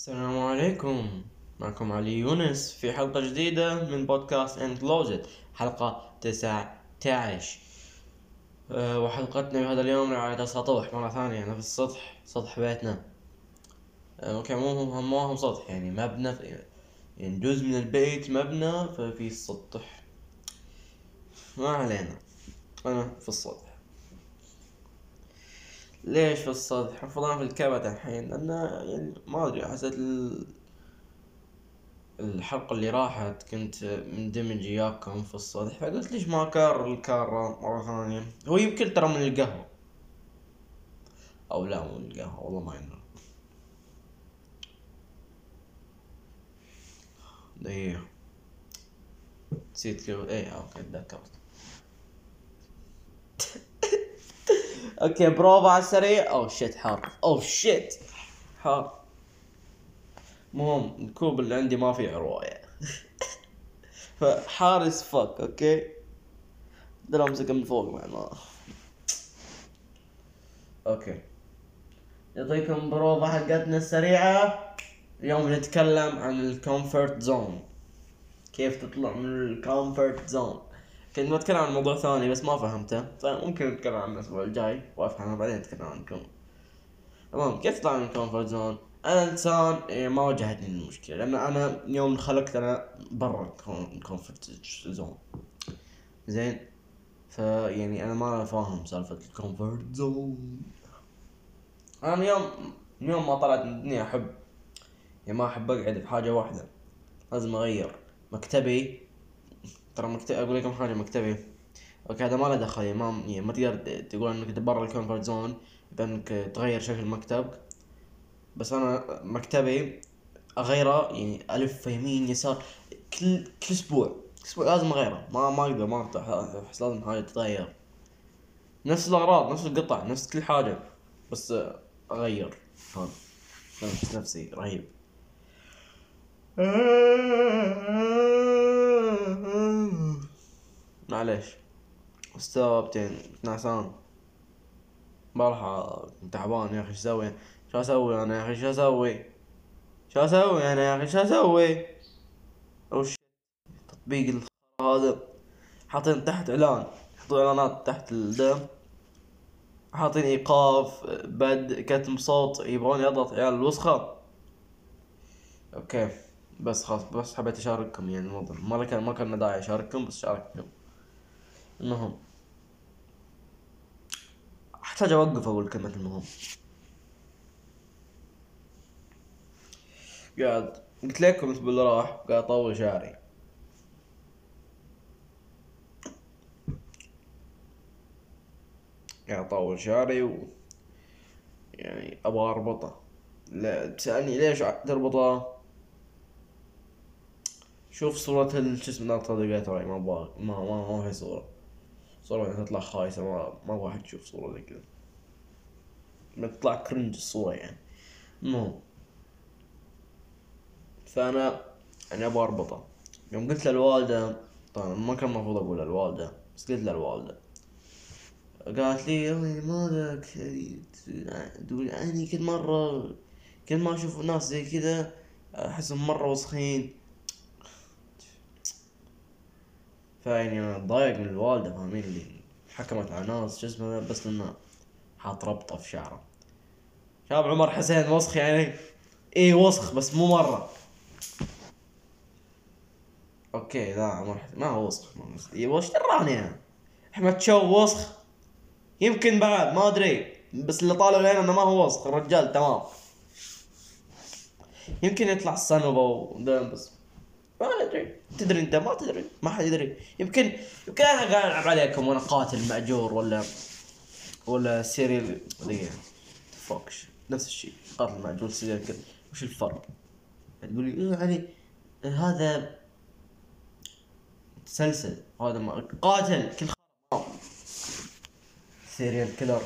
السلام عليكم. معكم علي يونس في حلقة جديدة من بودكاست ان كلوزت حلقة تسعة عشر أه وحلقتنا بهذا اليوم رعاية سطوح مرة ثانية أنا في السطح سطح بيتنا. أه أوكي مو هو مو هو سطح يعني مبنى يعني جزء من البيت مبنى ففي السطح ما علينا أنا في السطح. ليش في السطح؟ أنا في الكبت الحين لأن يعني ما أدري حسيت ال... الحلقة اللي راحت كنت مندمج وياكم في السطح فقلت ليش ما أكرر الكارة مرة ثانية؟ هو يمكن ترى من القهوة. أو لا مو من القهوة والله ما يندرى دقيقة. نسيت كيف إيه أوكي تذكرت. okay بروفا على السريع. oh shit حار. oh shit حار. المهم الكوب اللي عندي ما فيه رواية. فحار as fuck okay. ده امسكه من فوق مع ما okay. يعطيكم بروفا حقتنا السريعة. اليوم نتكلم عن ال comfort zone. كيف تطلع من ال comfort zone؟ كنت بتكلم عن موضوع ثاني بس ما فهمته. فممكن نتكلم عنه الأسبوع الجاي وأفهمه بعدين اتكلم عنكم تمام كيف تطلع من ال comfort zone؟ أنا إنسان إيه، ما واجهتني المشكلة لأن أنا يوم خلقت أنا برا ال comfort zone. زين؟ فيعني أنا ما فاهم سالفة ال comfort zone. أنا يوم يوم ما طلعت من الدنيا أحب يعني ما أحب أقعد في حاجة واحدة. لازم أغير مكتبي ترى مكتب أقول لكم حاجة مكتبي. okay هذا ما له دخل يعني ما يعني ما تقدر تقول إنك برا ال comfort zone بانك تغير شكل مكتبك بس أنا مكتبي أغيره يعني ألف يمين يسار كل كل أسبوع. أسبوع لازم أغيره. ما ما أقدر ما ارتاح أحس لازم حاجة تتغير. نفس الأغراض نفس القطع نفس كل حاجة. بس أغير. هذا. نفسي رهيب. معليش. استوعبتين نعسان. البارحة كنت تعبان يا أخي. شو أسوي؟ شو أسوي أنا يا أخي؟ شو أسوي؟ شو أسوي أنا يا أخي؟ شو أسوي؟ وش تطبيق هذا حاطين تحت إعلان. يحطوا إعلانات تحت الدم. حاطين إيقاف بد كتم صوت. يبغون يضغط عيال الوسخة. أوكي. بس خلاص بس حبيت أشارككم يعني الموضوع. ما كان ما كان داعي أشارككم بس شارككم المهم. أحتاج أوقف أقول كلمة المهم. قاعد قلت لكم الأسبوع اللي راح قاعد أطول شعري. قاعد أطول شعري و يعني أبغى أربطه. لا تسألني ليش تربطه شوف صورة شو اسمه نقطة دقيقة ما أبغى ما ما ما في صورة. صورة تطلع خايسة ما ما أبغى احد يشوف صورة زي كذا. تطلع كرنج الصورة يعني. المهم فانا يعني أبغى أربطه. يوم قلت للوالدة طبعا ما كان المفروض أقول للوالدة بس قلت للوالدة. قالت لي يا مالك؟ تقول يعني كل مرة كل ما أشوف ناس زي كذا أحسهم مرة وسخين. فيعني أنا اتضايق من الوالدة فاهمين؟ اللي حكمت على ناس شو اسمه بس لأنه حاط ربطة في شعره. شاب عمر حسين وسخ يعني. إيه وسخ بس مو مرة. okay لا عمر حسين ما هو وسخ ما وسخ. إيه وش دراني أنا؟ أحمد شو وسخ؟ يمكن بعد ما أدري. بس اللي طالع هنا إنه ما هو وسخ. الرجال تمام. يمكن يطلع الصنوبة بس ما أدري. تدري أنت؟ ما تدري. ما حد يدري. يمكن يمكن أنا قاعد ألعب عليكم وأنا قاتل مأجور ولا ولا serial دقيقة فوكش نفس الشيء. قاتل مأجور serial كذا. وش الفرق؟ تقول لي يعني هذا تسلسل هذا ما قاتل كل serial killer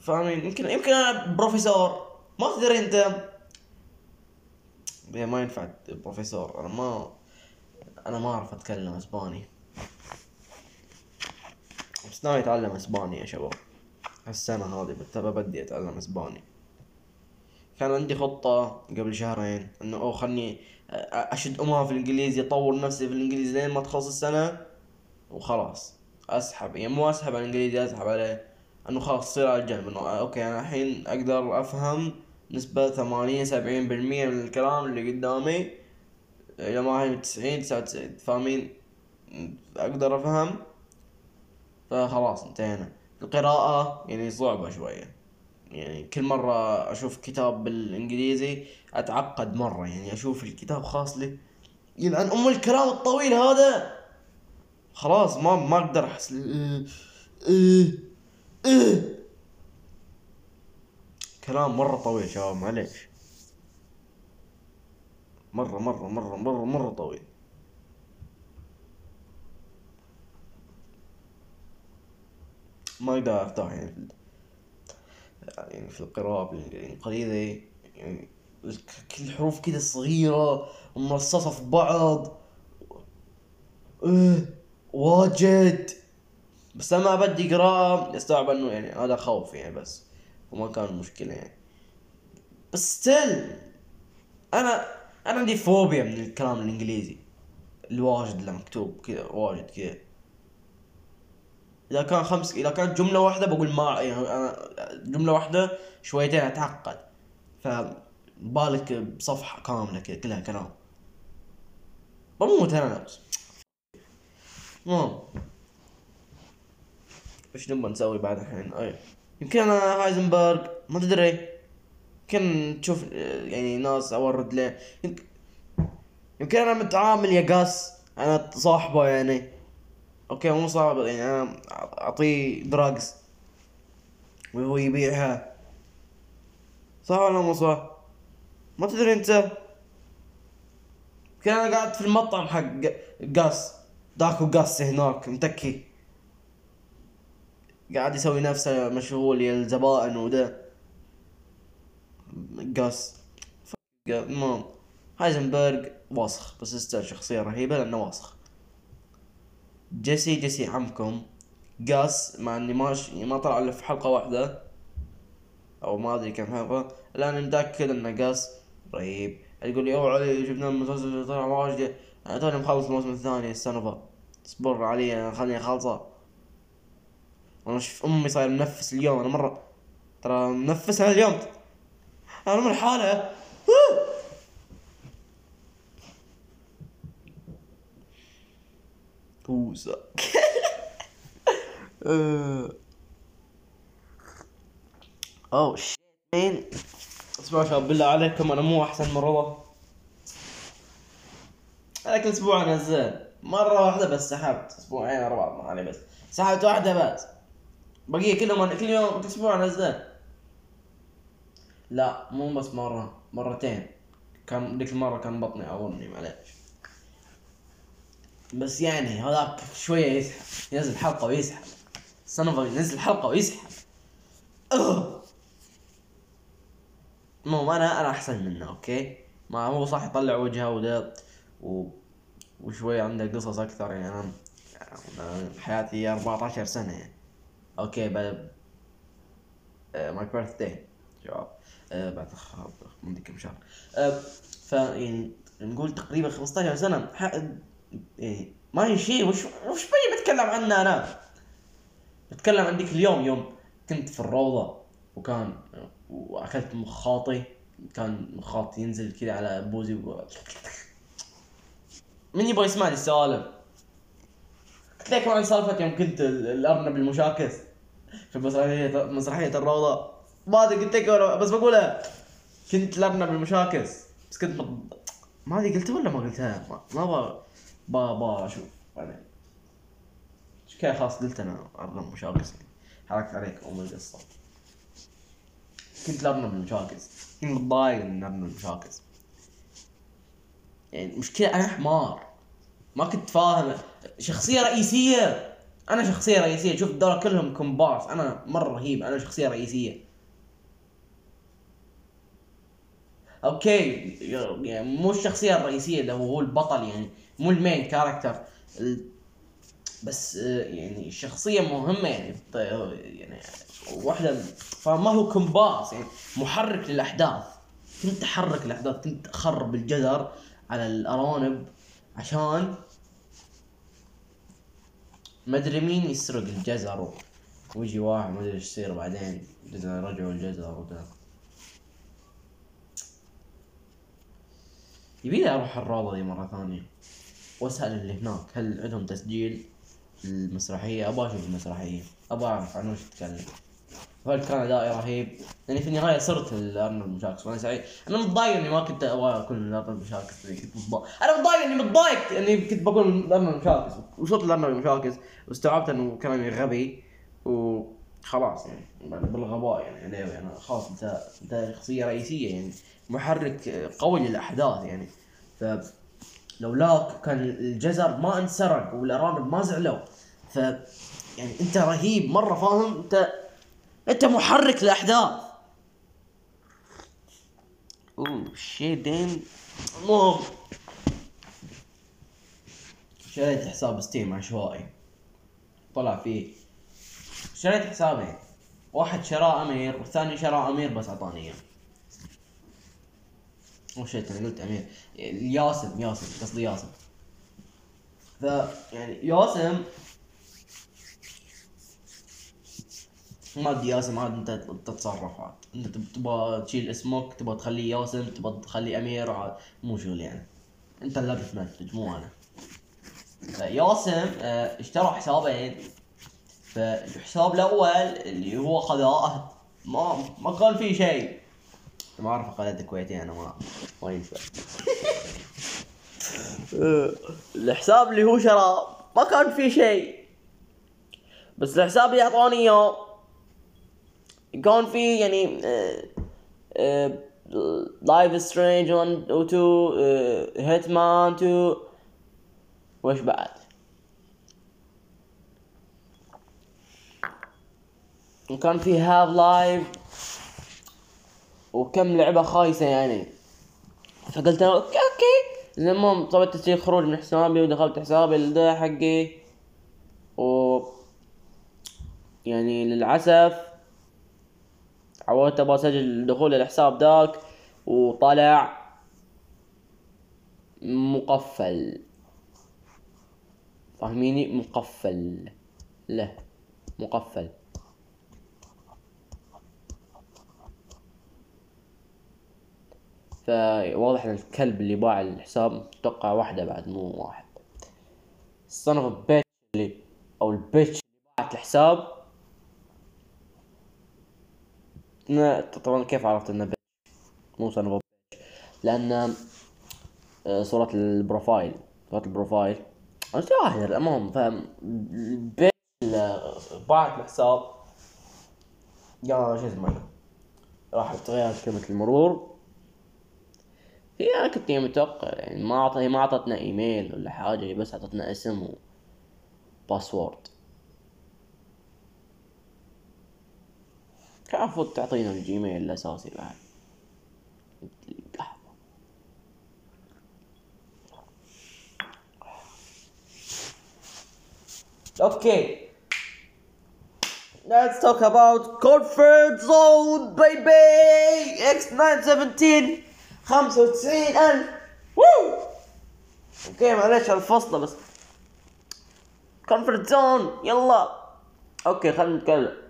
فاهمين؟ يمكن يمكن أنا بروفيسور ما تدري انت ما ينفع بروفيسور أنا ما أنا ما أعرف أتكلم إسباني. بس ناوي أتعلم إسباني يا شباب. هالسنة هذه بدي أتعلم إسباني. كان عندي خطة قبل شهرين إنه اوه خلني أشد أمها في الإنجليزي أطور نفسي في الإنجليزي لين ما تخلص السنة وخلاص. أسحب يعني مو أسحب على الإنجليزي أسحب عليه. إنه خلاص تصير على الجنب. إنه أوكي أنا الحين أقدر أفهم نسبة ثمانين سبعين بالمية من الكلام اللي قدامي اذا ما هي تسعين تسعة وتسعين. فاهمين؟ أقدر أفهم؟ فخلاص انتهينا. القراءة يعني صعبة شوية. يعني كل مرة أشوف كتاب بالإنجليزي أتعقد مرة. يعني أشوف الكتاب خاص لي. يلعن أم الكلام الطويل هذا خلاص ما ما أقدر أحس. إيه، إيه، إيه. كلام مرة طويل شباب معليش. مرة مرة مرة مرة مرة طويل. ما أقدر ارتاح يعني في يعني في القراءة بالانجليزي يعني كل الحروف كده صغيرة ومرصصة في بعض. إيه واجد. بس أنا بدي قراءة استوعب إنه يعني هذا خوف يعني بس. وما كان مشكلة يعني. بس ستيل أنا أنا عندي فوبيا من الكلام الإنجليزي. الواجد اللي مكتوب كذا واجد كذا. إذا كان خمس إذا كانت جملة واحدة بقول ما يعني أنا جملة واحدة شويتين أتعقد. فبالك بصفحة كاملة كذا كلها كلام. بموت أنا نفس. المهم. إيش نبغى نسوي بعد الحين؟ أي. يمكن أنا هايزنبرغ ما تدري. يمكن تشوف يعني ناس أورد له يمكن أنا متعامل يا قاس أنا صاحبه يعني. okay مو صعب يعني أنا أعطيه drugs وهو يبيعها. صح ولا مو صح؟ ما تدري أنت. كان أنا قاعد في المطعم حق قاس. داكو قاس هناك متكي. قاعد يسوي نفسه مشغول يا الزبائن وده قاس المهم هايزنبرغ واسخ بس ستيل شخصية رهيبة لأنه واسخ جيسي جيسي عمكم. قاس مع إني ما ما طلع إلا في حلقة واحدة. أو ما أدري كم حلقة. الآن متأكد إنه قاس رهيب. يقول لي اوه علي شفنا المسلسل طلع واجد أنا توني مخلص الموسم الثاني السنة اصبر علي خليني أخلصه. أنا شوف أمي صاير منفس اليوم أنا مرة ترى منفس اليوم. أنا من حالة. كوسة أوه شيت مين؟ اسمعوا شباب بالله عليكم أنا مو أحسن من رضا. أنا كل أسبوع انزل مرة واحدة بس سحبت. أسبوعين ورا بعض ما بس. سحبت واحدة بس. بقية كلهم كل يوم كل أسبوع انزل لا مو بس مرة مرتين كان ذيك المرة كان بطني اظني معليش بس يعني هذاك شوية يسحب ينزل حلقه ويسحب سنوفا ينزل حلقه ويسحب المهم أنا أنا احسن منه okay ما هو صح يطلع وجهه وده و... وشوي عنده قصص أكثر يعني أنا حياتي 14 سنه يعني okay بعد my birthday شباب بعد من كم شهر. آه ف يعني نقول تقريبا 15 سنة. إيه ما هي شيء وش وش بني بتكلم عنه أنا؟ بتكلم عن ذيك اليوم يوم كنت في الروضة وكان وأكلت مخاطي كان مخاط ينزل كذا على بوزي و... من يبغى يسمع لي السوالف؟ لك عن سالفه يوم كنت الأرنب المشاكس. في مسرحيه مسرحية الروضة. ما أدري قلت لك بس بقولها كنت الأرنب المشاكس. بس كنت ما أدري قلتها ولا ما قلتها؟ ما أبغى با با أشوف. بعدين إيش كذا خلاص قلت أنا أرنب مشاكس. حركت عليك ام القصة كنت الأرنب المشاكس. كنت متضايق من الأرنب المشاكس. يعني مشكلة أنا حمار ما كنت فاهم شخصية رئيسية. أنا شخصية رئيسية. شوف الدورة كلهم كومبارس. أنا مرة رهيب. أنا شخصية رئيسية. okay. مو الشخصية الرئيسية اللي هو البطل يعني. مو ال main character بس يعني شخصية مهمة يعني. يعني واحدة فما هو كومبارس يعني. محرك للأحداث. كنت احرك الاحداث كنت اخرب الجدر على الأرانب عشان ما أدري مين يسرق الجزر ويجي واحد ما أدري إيش يصير بعدين رجعوا الجزر وذا يبيلي أروح الروضه دي مرة ثانية. وأسأل اللي هناك هل عندهم تسجيل المسرحية؟ أبغى أشوف المسرحية أبغى أعرف عن وش تتكلم. وهل كان ادائي رهيب. لاني في النهاية صرت الأرنولد مشاكس وأنا سعيد. أنا متضايق إني ما كنت أبغى أكون الأرنولد مشاكس يعني أنا متضايق إني متضايق إني كنت بكون الأرنولد مشاكس وصرت الأرنولد مشاكس واستوعبت إنه كلامي غبي. وخلاص يعني. بالغباء يعني. عليه أنا خلاص انت أنت شخصية رئيسية يعني. محرك قوي للأحداث يعني. ف لولاك كان الجزر ما انسرق والأرانب ما زعلوا. ف يعني أنت رهيب. مرة فاهم. أنت انت محرك للاحداث اوه شي دين المهم شريت حساب Steam عشوائي. طلع فيه. شريت حسابين واحد شراه أمير والثاني شراه أمير بس أعطاني إياه. oh shit أنا قلت أمير. ياسم ياسم قصدي ياسم. ف يعني ياسم ما ادري ياسم عاد انت تتصرف عاد. انت تب- تبغى تشيل اسمك تبغى تخليه ياسم تبغى تخليه أمير عاد. مو شغلي أنا انت اللي بتمنتج مو أنا. فياسم آه، اشترى حسابين. فالحساب الأول اللي هو خذاه ما ما كان فيه شيء. ما أعرف قناة كويتية أنا ما ما ينفع. الحساب اللي هو شراه ما كان فيه شيء. بس الحساب اللي اعطاني اياه كان فيه يعني Life Strange 1 و 2 Hitman 2 وش بعد وكان فيه Half-Life وكم لعبة خايسة يعني فقلت أنا okay okay. المهم سويت تسجيل خروج من حسابي ودخلت حسابي ده حقي و يعني للأسف حاولت أبغى أسجل دخول الحساب ذاك وطلع مقفل. فاهميني؟ مقفل. له. مقفل. فواضح إن الكلب اللي باع الحساب أتوقع واحدة بعد مو واحد. اوف بيتش اللي أو البيتش اللي باعت الحساب إنه- طبعا كيف عرفت إنه بيتش مو اوف بيتش لأن آه، صورة البروفايل صورة البروفايل. انت واحد المهم فاهم باعت الحساب. يا شو اسمه راح تغير كلمة المرور. هي أنا كنت متوقع يعني ما اعطى هي ما أعطتنا إيميل ولا حاجة هي بس أعطتنا اسم و password كان المفروض تعطينا ال Gmail الأساسي بعد. Okay. Let's talk about comfort zone baby. X917 95000 وو okay معليش على الفصلة بس. Comfort zone يلا. Okay خلينا نتكلم.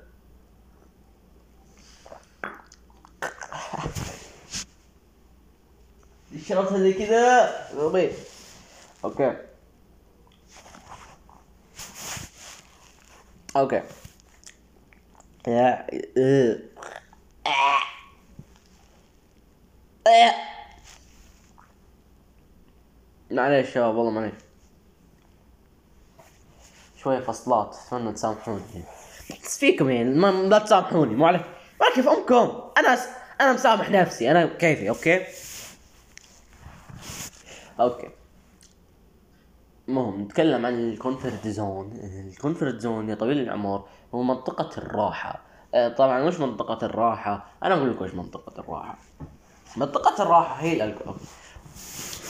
شربتها زي كذا نظيف okay. Okay. يا إيه. معليش شباب والله معليش. شوية فصلات أتمنى تسامحوني. بس فيكم يعني ما لا تسامحوني مو عليك. ما كيف أمكم أنا. أنا مسامح نفسي أنا كيفي okay؟ Okay. المهم نتكلم عن ال comfort zone. ال comfort zone يا طويل العمر هو منطقة الراحة. آه، طبعا وش منطقة الراحة؟ أنا أقول لك وش منطقة الراحة. منطقة الراحة هي الالكول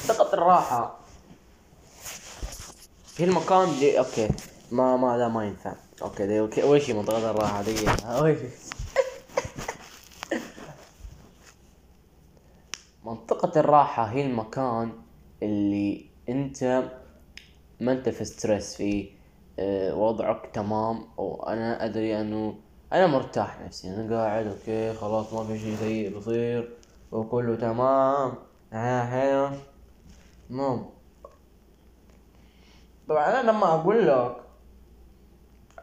منطقة الراحة هي المكان اللي أوكي. ما ما لا ما ينفع. أوكي دي أوكي شيء منطقة الراحة؟ دقيقة. منطقة الراحة هي المكان اللي انت ما انت في ستريس فيه آه وضعك تمام وأنا أدري أنه أنا مرتاح نفسي أنا قاعد okay خلاص ما في شيء سيء بيصير وكله تمام ها حلو. تمام طبعا أنا لما أقول لك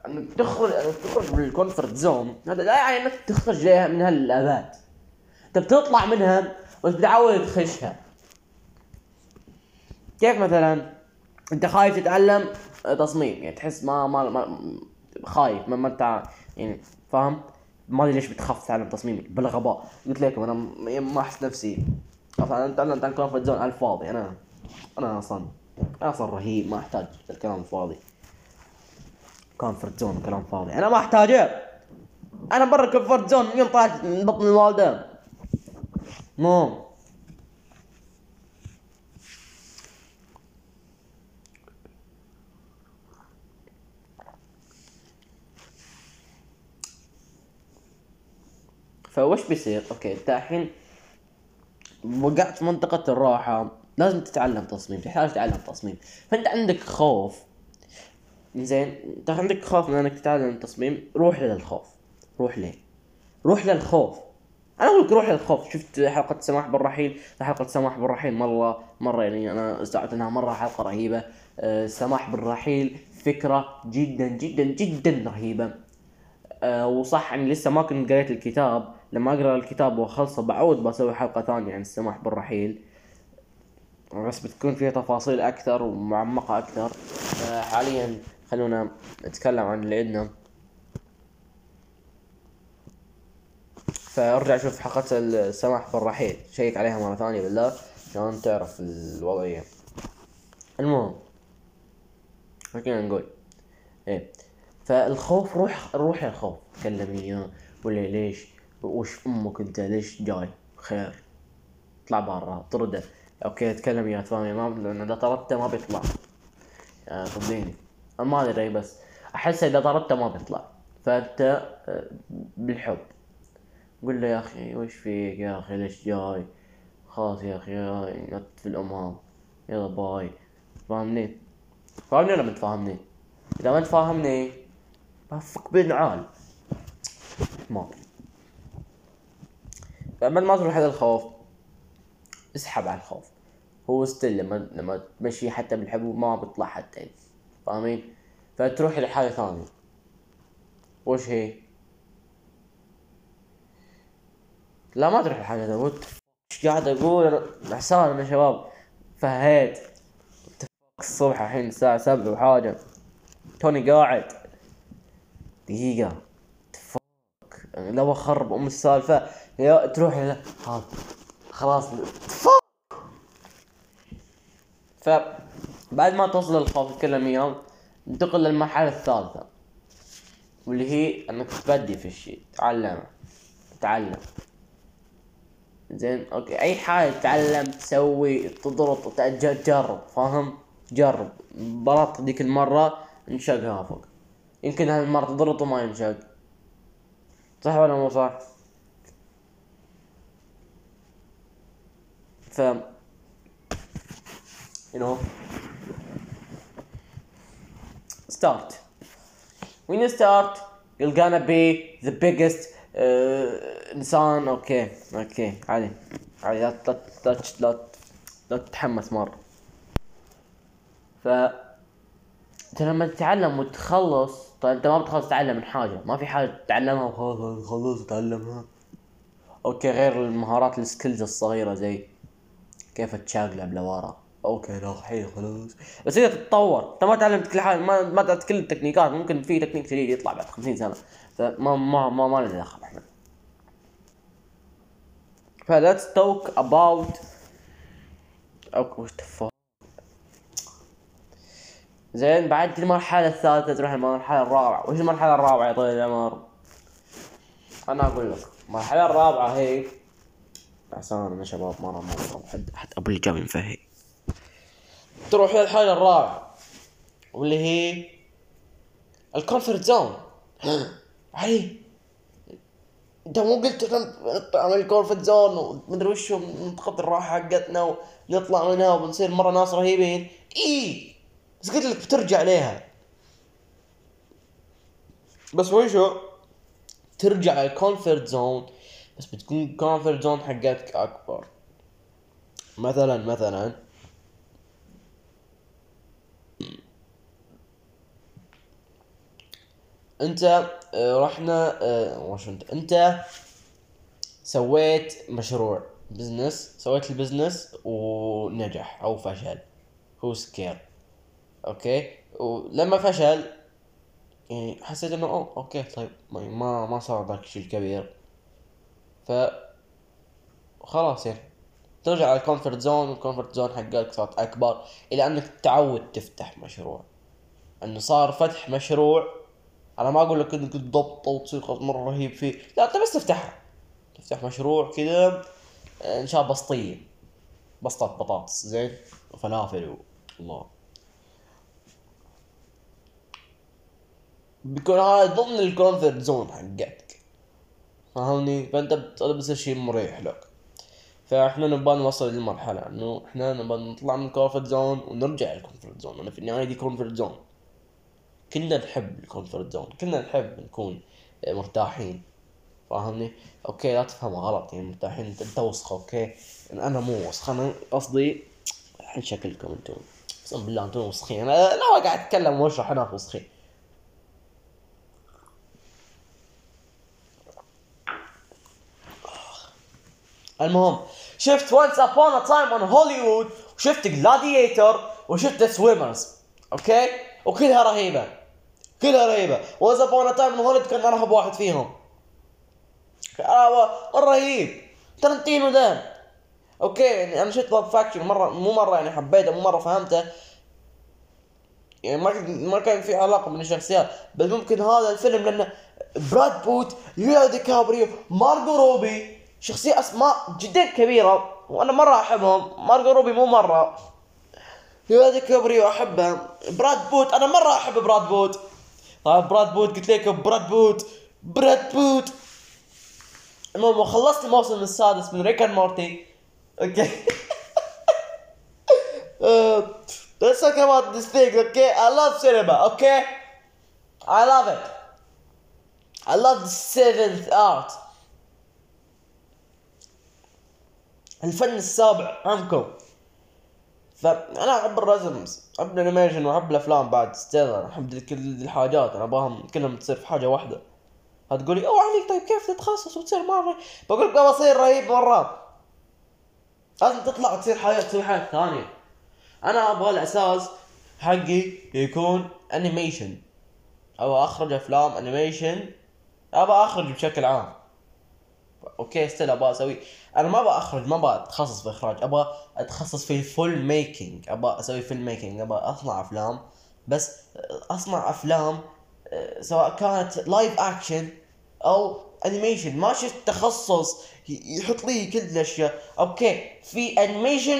إنك تخرج إنك تخرج من ال comfort zone هذا لا يعني إنك تخرج من هالأبات. أنت بتطلع منها بس بتعود تخشها. كيف مثلا أنت خايف تتعلم تصميم؟ يعني تحس ما ما, ما خايف ما, أنت يعني فاهم؟ ما أدري ليش بتخاف تتعلم تصميم بالغباء. قلت لكم أنا ما أحس نفسي. أنا تعلمت عن comfort zone على الفاضي. أنا أنا أصلا أنا أصلا رهيب ما أحتاج الكلام الفاضي. Comfort zone كلام فاضي. أنا ما أحتاجه. أنا برا ال comfort zone من يوم طلعت من بطن الوالدة. مو. فوش بيصير؟ أوكي أنت الحين وقعت في منطقة الراحة لازم تتعلم تصميم تحتاج تتعلم تصميم. فأنت عندك خوف. زين أنت عندك خوف من إنك تتعلم تصميم روح للخوف روح ليه؟ روح للخوف أنا أقول لك روح للخوف شفت حلقة سماح بالرحيل حلقة سماح بالرحيل مرة مرة يعني أنا استوعبت إنها مرة حلقة رهيبة. أه سماح بالرحيل فكرة جدا جدا جدا رهيبة. أه وصح إني لسه ما كنت قريت الكتاب. لما أقرأ الكتاب وأخلصه بعود بسوي حلقة ثانية عن السماح بالرحيل. بس بتكون فيها تفاصيل أكثر ومعمقة أكثر. حاليا خلونا نتكلم عن اللي عندنا. فأرجع شوف حلقة السماح بالرحيل. شيك عليها مرة ثانية بالله عشان تعرف الوضعية. المهم خلينا نقول. إيه. فالخوف روح روح الخوف. تكلم اياه ولا ليش؟ وش أمك أنت؟ ليش جاي؟ خير. اطلع برا. طرده. أوكي تكلم يا فاهمي ما لأن إذا طردته ما بيطلع. صدقني أنا ما أدري بس أحس إذا طردته ما بيطلع. فأنت آه، بالحب. قول له يا أخي وش فيك يا أخي؟ ليش جاي؟ خلاص يا أخي نط في الامام يلا باي. فاهمني؟ فاهمني ولا ما تفهمني إذا ما تفهمني بفك بالنعال ما بعد ما تروح هذا الخوف اسحب على الخوف. هو ستيل لما لما تمشي حتى بالحبوب ما بيطلع حتى فاهمين؟ فتروح لحاجة ثانية. وش هي؟ لا ما تروح لحاجة ثانية. وات إيش قاعد أقول؟ حسان يا شباب فهيت. الصبح الحين الساعة سبعة وحاجة. توني قاعد. دقيقة. تفك لو اخرب ام السالفة يا تروح هذا خلاص. تفك فبعد ما توصل للخوف تكلم اياه انتقل للمرحلة الثالثة واللي هي انك تبدي في الشيء تعلم تعلم زين أوكي. أي حاجة تتعلم تسوي تضرط تجرب فاهم؟ جرب. بلط ذيك المرة انشق فوق. يمكن هالمرة تضرط وما ينشق. صح ولا مو صح؟ ف you know. Start. When you start you're gonna be the biggest uh, إنسان. Okay. Okay. عادي. عادي. لا تتحمس مرة. أنت لما تتعلم وتخلص طيب أنت ما بتخلص تتعلم من حاجة ما في حاجة تتعلمها وخلاص خلص تتعلمها okay غير المهارات ال skills الصغيرة زي كيف تشاقلب لورا. Okay لا حي خلاص. بس إذا تتطور أنت ما تعلمت كل حاجة ما ما تعرف كل التكنيكات ممكن في تكنيك جديد يطلع بعد 50 سنة. فما ما ما ما لنا دخل إحنا ف let's talk about okay وش زين بعد المرحلة الثالثة تروح المرحلة الرابعة، وش المرحلة الرابعة يا طويل العمر؟ أنا أقول لك، المرحلة الرابعة هي عسانا يا شباب مرة مرة حد حد أبو اللي جاب تروح للحاجة الرابعة واللي هي ال comfort zone. علي أنت مو قلت نطلع من ال comfort zone ومدري وش منطقة الراحة حقتنا ونطلع منها وبنصير مرة ناس رهيبين. إي بس قلت لك بترجع ليها. بس وشو ترجع ال comfort zone بس بتكون ال comfort zone حقتك أكبر. مثلا مثلا. أنت آه، رحنا آه، وش أنت؟ أنت سويت مشروع business سويت ال business ونجح أو فشل. who cares okay؟ ولما فشل يعني حسيت إنه أوه okay طيب ما ما صار ذاك الشيء الكبير. ف خلاص يعني. ترجع على ال comfort zone وال comfort zone حقك صارت أكبر إلى أنك تعود تفتح مشروع. إنه صار فتح مشروع أنا ما أقول لك إنك تضبط وتصير مرة رهيب فيه. لا أنت بس تفتحها تفتح مشروع كذا إن شاء الله بسطيه بسطة بطاطس زين؟ وفلافل الله. بيكون هذا ضمن ال comfort zone حقتك فاهمني فأنت بتصير شيء مريح لك. فإحنا نبغى نوصل للمرحلة إنه إحنا نبغى نطلع من ال comfort zone ونرجع لل comfort zone. أنا في النهاية دي comfort zone. كلنا نحب ال comfort zone. كلنا نحب نكون مرتاحين. فاهمني okay لا تفهم غلط. يعني مرتاحين انت وسخ okay؟ أنا مو وسخ. أنا قصدي الحين شكلكم أنتم أقسم بالله أنتم وسخين. أنا لا قاعد أتكلم وأشرح أنا وسخين. المهم شفت Once Upon a Time in Hollywood وشفت Gladiator وشفت Swimmers okay؟ وكلها رهيبة. كلها رهيبة. Once Upon a Time in Hollywood كان أرهب واحد فيهم. رهيب ترنتينو ده. okay؟ يعني أنا شفت Pulp Fiction مرة مو مرة يعني حبيته مو مرة فهمته. يعني ما ما كان في علاقة من الشخصيات. بل ممكن هذا الفيلم لأنه براد بيت ليو دي كابريو مارجو روبي شخصية أسماء جدا كبيرة وأنا مرة أحبهم. مارجو روبي مو مرة. ليو دي كابريو احبها براد بيت أنا مرة أحب براد بيت. طيب براد بيت قلت لكم براد بيت براد بيت. المهم خلصت الموسم السادس من Rick and Morty. Okay. Let's talk about this thing okay I love cinema okay I love it. I love the seventh art. الفن السابع عنكم فانا أحب الرسم أحب ال animation وأحب الأفلام بعد ستيلر أحب كل الحاجات أنا ابغاهم كلهم تصير في حاجة واحدة. هتقولي أوه عليك طيب كيف تتخصص وتصير مرة بقول لك بصير رهيب مرة. لازم تطلع وتصير حياة تسوي حاجة ثانية. أنا أبغى الأساس حقي يكون animation. أو أخرج أفلام animation أبغى أخرج بشكل عام. Okay still أبغى أسوي. أنا ما أبغى أخرج ما أبغى أتخصص في إخراج أبغى أتخصص في ال film making أبغى أسوي film making أبغى أصنع أفلام. بس أصنع أفلام آه، سواء كانت live action أو animation ما شفت تخصص يحط لي كل الأشياء. Okay في animation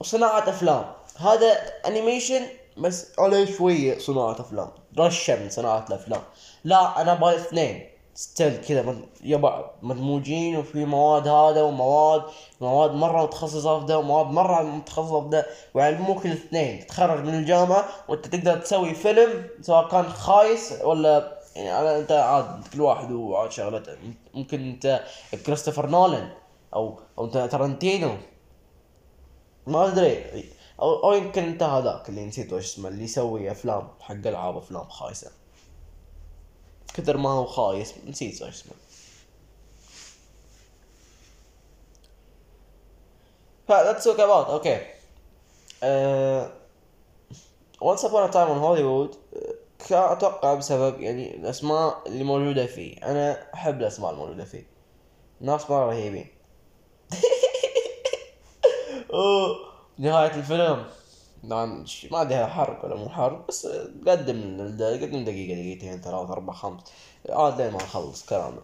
وصناعة أفلام. هذا animation بس عليه شوية صناعة أفلام. رشة من صناعة الأفلام. لا أنا أبغى الاثنين still كذا يبع مدموجين وفي مواد هذا ومواد مواد مرة متخصصة في ده ومواد مرة متخصصة في ده ويعلموك الاثنين. تتخرج من الجامعة وانت تقدر تسوي فيلم سواء كان خايس ولا يعني انت عاد كل واحد وعاد شغلته ممكن انت كريستوفر نولان أو أو انت ترنتينو ما أدري. أو أو يمكن انت هذاك اللي نسيت وش اسمه اللي يسوي أفلام حق ألعاب أفلام خايسة. كثر ما هو خايس نسيت وش اسمه. ف let's talk about okay. Uh, once upon a time in Hollywood uh, أتوقع بسبب يعني الأسماء اللي موجودة فيه. أنا أحب الأسماء الموجودة فيه. ناس مره رهيبين نهاية الفيلم. طبعا ما ادري حرق ولا مو حرق بس قدم قدم دقيقة دقيقتين ثلاثة أربعة خمس. عاد لين ما نخلص كلامنا.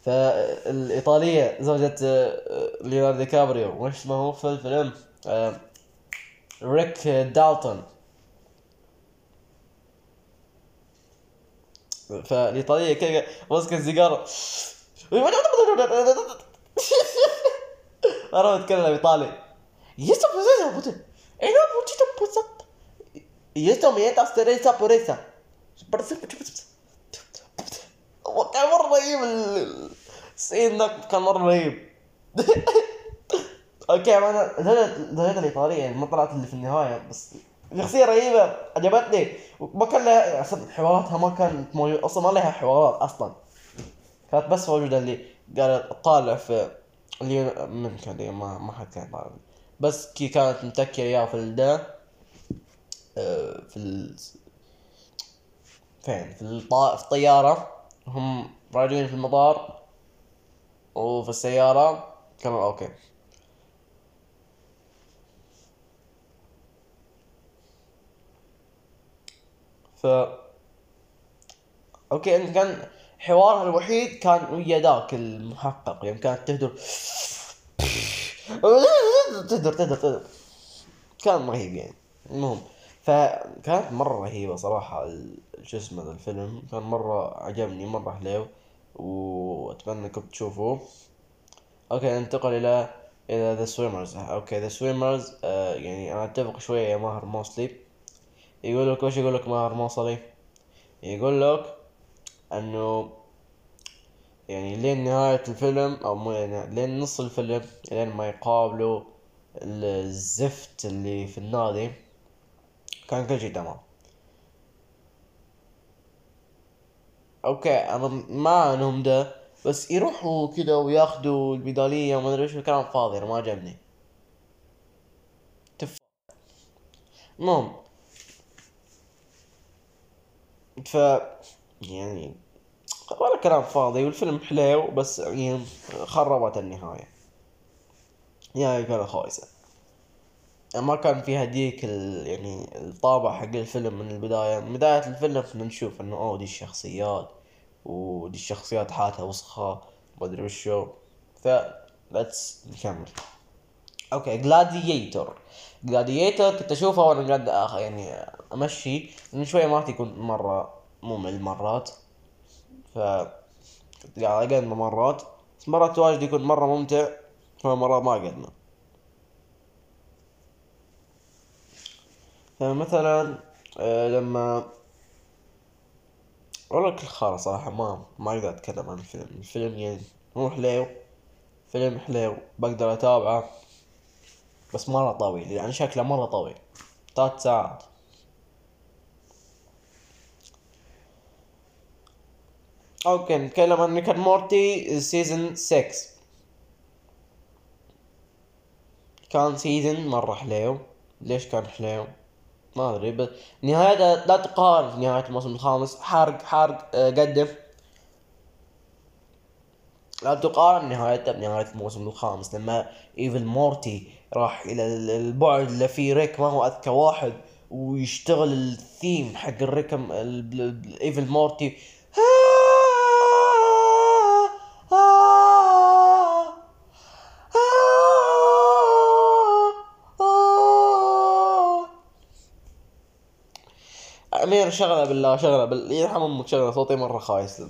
فالإيطالية زوجة آه، ليوناردو دي كابريو وش اسمه؟ في الفيلم آه، ريك دالتون. فالإيطالية كذا ماسكه السيجاره أنا بتكلم ايطالي يسا بوزيسا بوتي أنا بوتيتو بوزات يسا ميتا ستريسا بوريسا كان مرة رهيب السين ذاك كان مرة رهيب أوكي أنا زهقت الايطالية يعني ما طلعت اللي في النهاية بس شخصية رهيبة عجبتني ما كان لها أصلا حواراتها ما كانت موجودة أصلا ما لها حوارات أصلا كانت بس موجودة اللي قالت طالع في اللي من كان ما ما حد كان طالع بس كي كانت متكية اياه في الدا آه، في ال... فين؟ في الطا... في الطيارة. هم راجعين في المطار وفي السيارة. كانوا أوكي. ف okay انت كان حوارها الوحيد كان ويا ذاك المحقق. يوم يعني كانت تهدر. تهدر تهدر تهدر كان رهيب يعني. المهم فكانت مرة رهيبة صراحة شو اسمه الفيلم. كان مرة عجبني مرة حلو وأتمنى انكم تشوفوه. Okay ننتقل إلى إلى The Swimmers okay The Swimmers آه يعني أنا أتفق شوية يا ماهر موصلي. يقول لك وش يقول لك ماهر موصلي؟ يقول لك إنه يعني لين نهاية الفيلم أو مو يعني لين نص الفيلم لين ما يقابلوا الزفت اللي في النادي كان كل شيء تمام. أوكي أنا ما أنهم ده بس يروحوا كذا وياخذوا الميدالية وما أدري إيش الكلام فاضي أنا ما عجبني. تف المهم. ف يعني ولا كلام فاضي والفيلم حلو بس يعني خربت النهاية. نهاية كانت خايسة ما كان فيها ديك ال... يعني الطابع حق الفيلم من البداية. من بداية الفيلم كنا نشوف إنه أوه دي الشخصيات ودي الشخصيات حالتها وسخة ما أدري وشو. ف let's نكمل. Okay Gladiator Gladiator كنت أشوفه وأنا قاعد. يعني أمشي. من شوية مرات يكون مرة ممل مرات. ف قاعد اقدمه مرات. بس مرات واجد يكون مرة ممتع فمرات ما اقدمه فمثلا آه، لما والله كل خرا صراحة ما ما أقدر أتكلم عن الفيلم الفيلم يعني مو حليو. فيلم حليو بقدر أتابعه بس مرة طويل. يعني شكله مرة طويل. ثلاث ساعات. Okay نتكلم عن Rick and Morty season 6 كان season مرة حليو ليش كان حليو ما أدري بس نهاية لا تقارن في نهاية الموسم الخامس. حرق حرق آه، قدم لا تقارن نهايته بنهاية الموسم الخامس لما Evil Morty راح إلى البعد اللي فيه ريك ما هو أذكى واحد ويشتغل الثيم حق الريكم Evil Morty أمير شغلة بالله شغلة بال يرحم أمك شغلة صوتي مرة خايس.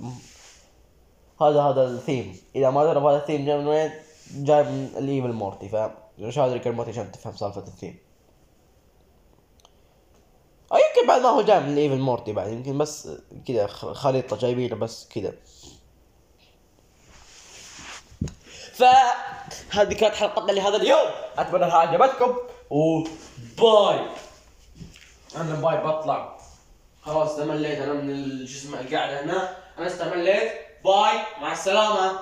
هذا هذا الثيم. إذا ما تعرف هذا الثيم جاي من وين جاي من ال Evil Morty ف مش هذا المورتي عشان تفهم سالفة الثيم. أو يمكن بعد ما هو جاي من ال Evil Morty بعد يمكن بس كذا خليطة جايبينه بس كذا فهذه كانت حلقتنا لهذا اليوم. أتمنى انها عجبتكم و bye. أنا bye بطلع. خلاص تمليت أنا من شو اسمه القعده هنا. أنا استمليت. bye. مع السلامة.